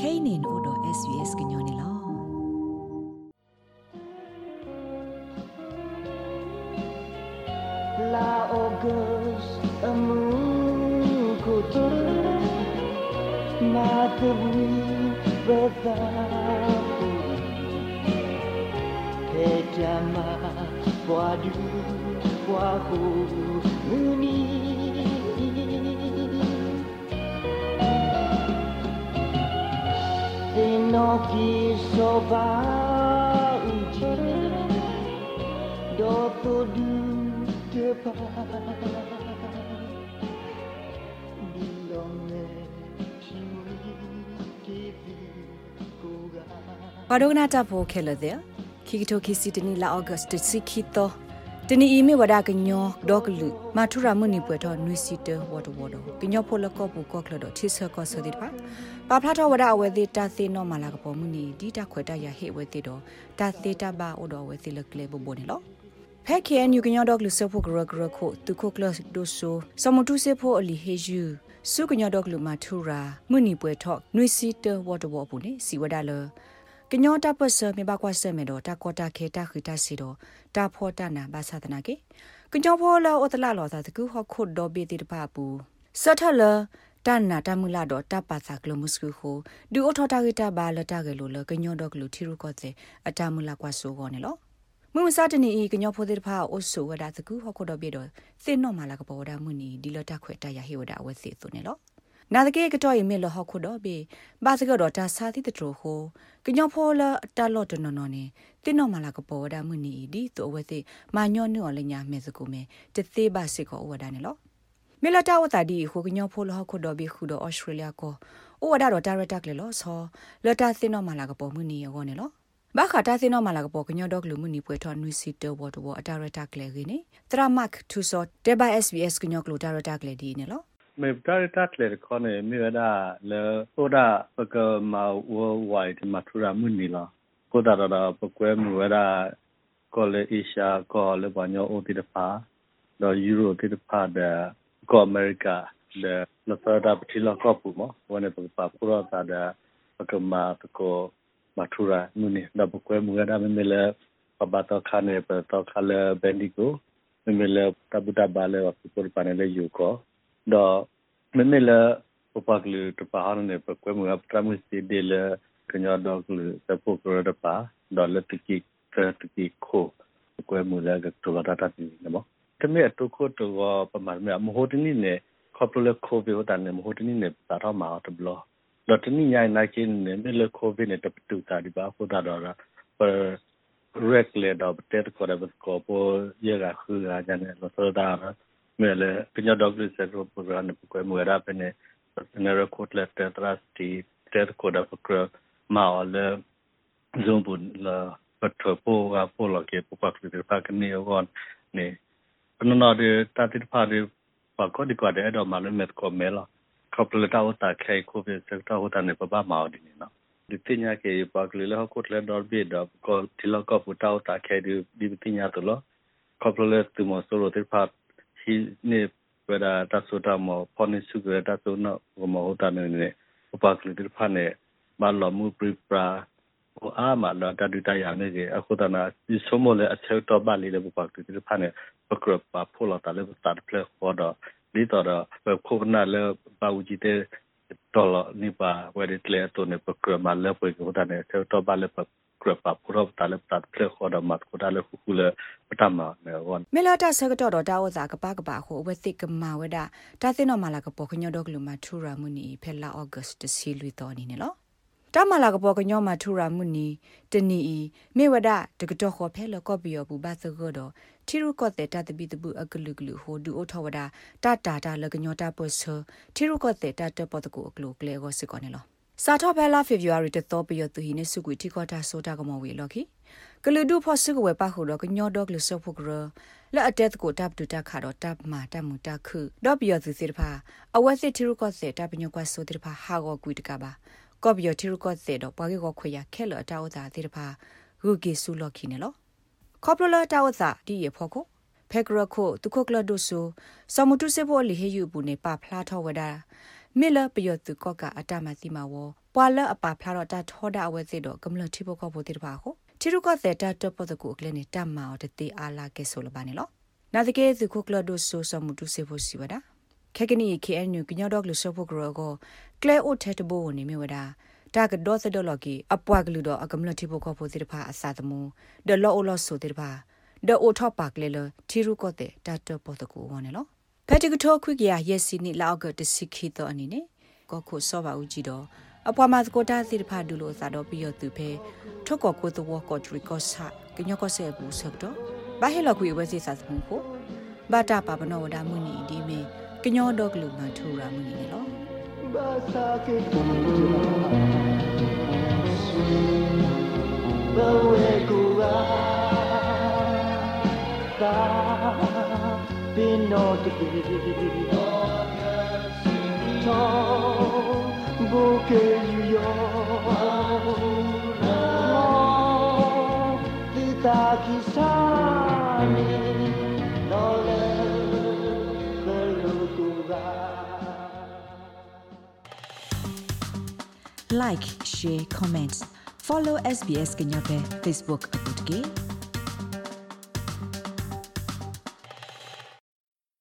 kainin udo SBS gnyone lo La ogos amu kutu matubwi bedapu Pedama boadu boahu ki so ba uji do to du de pa pa do na ta pho khela de ki ki to ki si tini la august si ki to တနီအီမေဝဒကညောဒေါကလူမာထူရာမနီပွေတော့နွီစီတဝတ်ဝတ်ကညောဖိုလကောပူကောကလတော့ချစ်ဆကောဆဒီပါပါဖလာတော့ဝဒအဝဲသေးတာသေးနော်မလာကပေါ်မူနီဒီတာခွဲတရဟေဝဲသေးတော့တာသေးတာဘာအိုတော့ဝဲသေးလကလေဘဘိုနေလို့ဖက်ခဲနျူကညောဒေါကလူဆဖို့ဂရဂရခိုတူခိုကလဒိုဆိုစမတူစေဖို့အလီဟေဂျူစုကညောဒေါကလူမာထူရာမူနီပွေတော့နွီစီတဝတ်ဝတ်ပူနေစီဝဒလော ကညောတာပစမေဘကွာဆမေတော့တာကောတာခေတာခိတာစီတော့တာဖောတာနာဘာသာတနာကေကညောဖောလာအတလာလောသာတကူဟခုဒိုဘီတိတပါပူစထလတန်နာတမူလာတော့တပါသာကလမှုစကူဟိုဒူအထောတာဂီတာဘာလတာကလေးလကညောတော့ကလူထီရုကောတဲ့အတမူလာကွာဆိုကောနေလောမွေစားတနေဤကညောဖိုတဲ့ဖာအိုဆူဝဒါတကူဟခုဒိုဘီတော့သင်နော်မလာကပေါ်ဒါမှုနီဒီလတာခွဲတရဟိဝဒါဝဲစီသူနေလော နာတကေကတော့ယမေလဟခုတော့ဘေဘာစကတော့တာစာတိတထဟိုကညောဖောလာတလော့တနော်နော်နေတင်းနော်မလာကပေါ်ဒါမှုနီဒီသူအဝဲစီမာညောနော်လညာမဲစကူမဲတသေးပါစစ်ကောဝဒါနေလောမေလာတာဝတာဒီဟိုကညောဖောလဟခုတော့ဘေခုတော့ဩစတြေးလျကိုဩဝဒါတော့ဒါရတက်လေလောဆောလတာတင်းနော်မလာကပေါ်မှုနီရောနေလောဘာခတာစင်းနော်မလာကပေါ်ကညောဒေါကလူမှုနီပွဲထော်နွီစီတဝတ်ဝအတာရတာကလေခင်းနေတရာမတ်ထူဆော့တေဘ SBS ကညောကလူတာရတာကလေဒီနေလော မေပတာတာကလေခေါနေမြေဝဒါလေဟိုဒါပကမဝဝိုင်မထူရာမှုနီလာကိုဒါဒါပကွဲမှုဝဒါကောလေအရှာကောလေဘာညောအိုတီတဖာဒေါ်ယူရိုတီတဖာဒကောအမေရိကလေလဖတာပတိလာကောပူမဝနေပပပူရတာဒပကမတကောမထူရာမှုနီဒါပကွဲမှုဝဒါမေလေပဘတာခါနေပတော့ခါလေဘန်ဒီကိုမေလေတဘူတာဘာလေဝပူပန်လေယူကောတော့မမေလာပပက လူတပါဟန်နေပကွဲမှုအပထမစီဒေလကညတော့ကလူစပုကရတပါဒေါ်လတကိကတကိခိုကွဲမှုလာကတဝတာတာတီနမတမေအတုခိုတော့ပမာမမဟုတ်နေနေခေါပလခိုဗီဟတန်နေမဟုတ်နေနေတာတော့မှာတဘလတော့တနည်းနိုင်နိုင်ချင်းနေမေလခိုဗီနေတပတူတာဒီပါဟိုတာတော့ပ regular တော့တက်ခေါ်တဲ့ကောပေါ်ရရခူရာကြတယ် လို့ဆိုတာမဲလေပညာဒေါက်တာဆက်ရောပရိုဂရမ်ကိုမွေရာပနေနရကိုတ်လက်တထရစတီတက်ကိုဒါပကရမာလဇုံဘူးလာပတ်ထပိုကပိုလကေပပကလပါကနေရောနေအနနာ de တာတိဖာ de ပါကောဒီကွာတဲ့တော့မလည်းမက်ကောမဲလာကပလတာဝတာခဲကိုပဲစက်တာဝတာနေပပမာဒီနေနော်ဒီပညာကေပါကလေးလောက်ကိုလည်းတော့ဘေတော့ကောတီလောက်ကောပူတာဝတာခဲဒီဒီပညာတော့လောကပလလက်သူမဆိုလို့တိဖာ hi ne weda ta so ta mo phone su ge ta so no go mo ta ne ne upa kli dir pha ne ma lo mu pri pra ဟိုအားမလာတတူတရနေကြီးအခုတနာဒီစမလေအချက်တော့ပါလေဘပတ်တူဒီဖာနေပကရပါဖိုလာတလည်းစတာပလက်ခေါ်တော့ဒီတော့ခုနာလေပါဦးကြီးတဲ့တော်လနိပါဝဲဒီတလေတော့နေပ ကရမလဲပွေကိုတနေချက်တော့ပါလေပကရပါပရောတလည်းတတ်ပလက်ခေါ်တော့မတ်ကိုတလည်းခုခုလေပတမနေဝန်မေလာတာဆကတော့တော့တာဝဇာကပကပဟိုဝဲသိကမဝဲတာတာသိနော်မလာကပေါ်ခညောတော့ကလူမထူရာမူနီဖဲလာဩဂတ်တစီလူတော်နေနော်တမလာကပေါ်ကညောမထူရာမှုနီတနီဤမေဝဒတကတော့ခေါ်ဖဲလကော့ပီယောဘူးဘာသကတော့ထီရုကော့တဲ့တတပိတပုအကလူကလူဟိုဒူအိုထဝဒတတာတာလကညောတာပုဆထီရုကော့တဲ့တတပတကူအကလူကလေကိုစစ်ကောနေလော စာထောဖဲလာဖေဗူအာရီတသောပီယောသူဟိနေစုကွီတီကောတာဆိုတာကမောဝေလော်ခီကလူဒူဖို့စကဝဲပါခုတော့ကညောတော့ကလူဆော့ဖို့ကရလက်အတက်ကိုတပ်တူတက်ခါတော့တပ်မာတပ်မူတက်ခုတော့ပီယောသူစစ်တဖာအဝက်စစ်ထီရုကော့တဲ့တပ်ပညောကွတ်ဆိုတဲ့တဖာဟာကောကွီတကပါကော့ဘီယတီရကော့စေတော့ပွားကေကိုခွေရခဲလအတောသာတိတဖာဂုကေဆူလော်ခီနေလောကော့ပလလတောသာဒီရဖို့ကိုဖက်ဂရခုတုခကလဒုဆူစမတုစေဖို့လီဟေယူဘူးနေပါဖလာထောဝဒါ မေလပယောတုကောကအတမတိမဝပွာလအပါဖလာတော့တာထောဒအဝဲစစ်တော့ကမလတိဘကောဖို့တိတပါဟိုတီရုကတဲ့တာတပဒကုကလနေတမ္မာတတိအာလာကေဆိုလပါနေလောနာတကယ်သူခုကလဒိုဆိုဆမှုတုစေဖို့စီဝဒခက်ကနီ KNU ကညော့ဒေါကလဆောဖို့ကရောကိုကလဲအိုထဲတဘိုနေမြဝဒါတာကဒေါ်စဒေါ်လော်ကီအပွားကလူတော့အကမလတိဘကောဖို့တိတပါအစာတမှုဒလောအိုလောဆိုတိတပါဒေအိုထော့ပါကလေလတီရုကတဲ့တာတပဒကုဝနေလော ဖက်တကထောခွိကရရက်စီနီလောက်ကတစီခီတော့အနေနဲ့ကောခုစောပါဦးကြည့်တော့အပွားမစကိုတာစီတဖာဒူလို့သာတော့ပြီးရသူဖဲထုတ်ကောကိုတော့ကောထရီကောဆာကညကောဆဲဘူးဆက်တော့ဘာဟဲလကွေဝဲစီစာစမှုကိုဘာတာပါပနောဝဒမှုနီဒီမေကညောတော့ကလူမထူရာမှုနီလေလော Basa que tú like share comments follow SBS ကညပဲ Facebook အပုတ်ကေ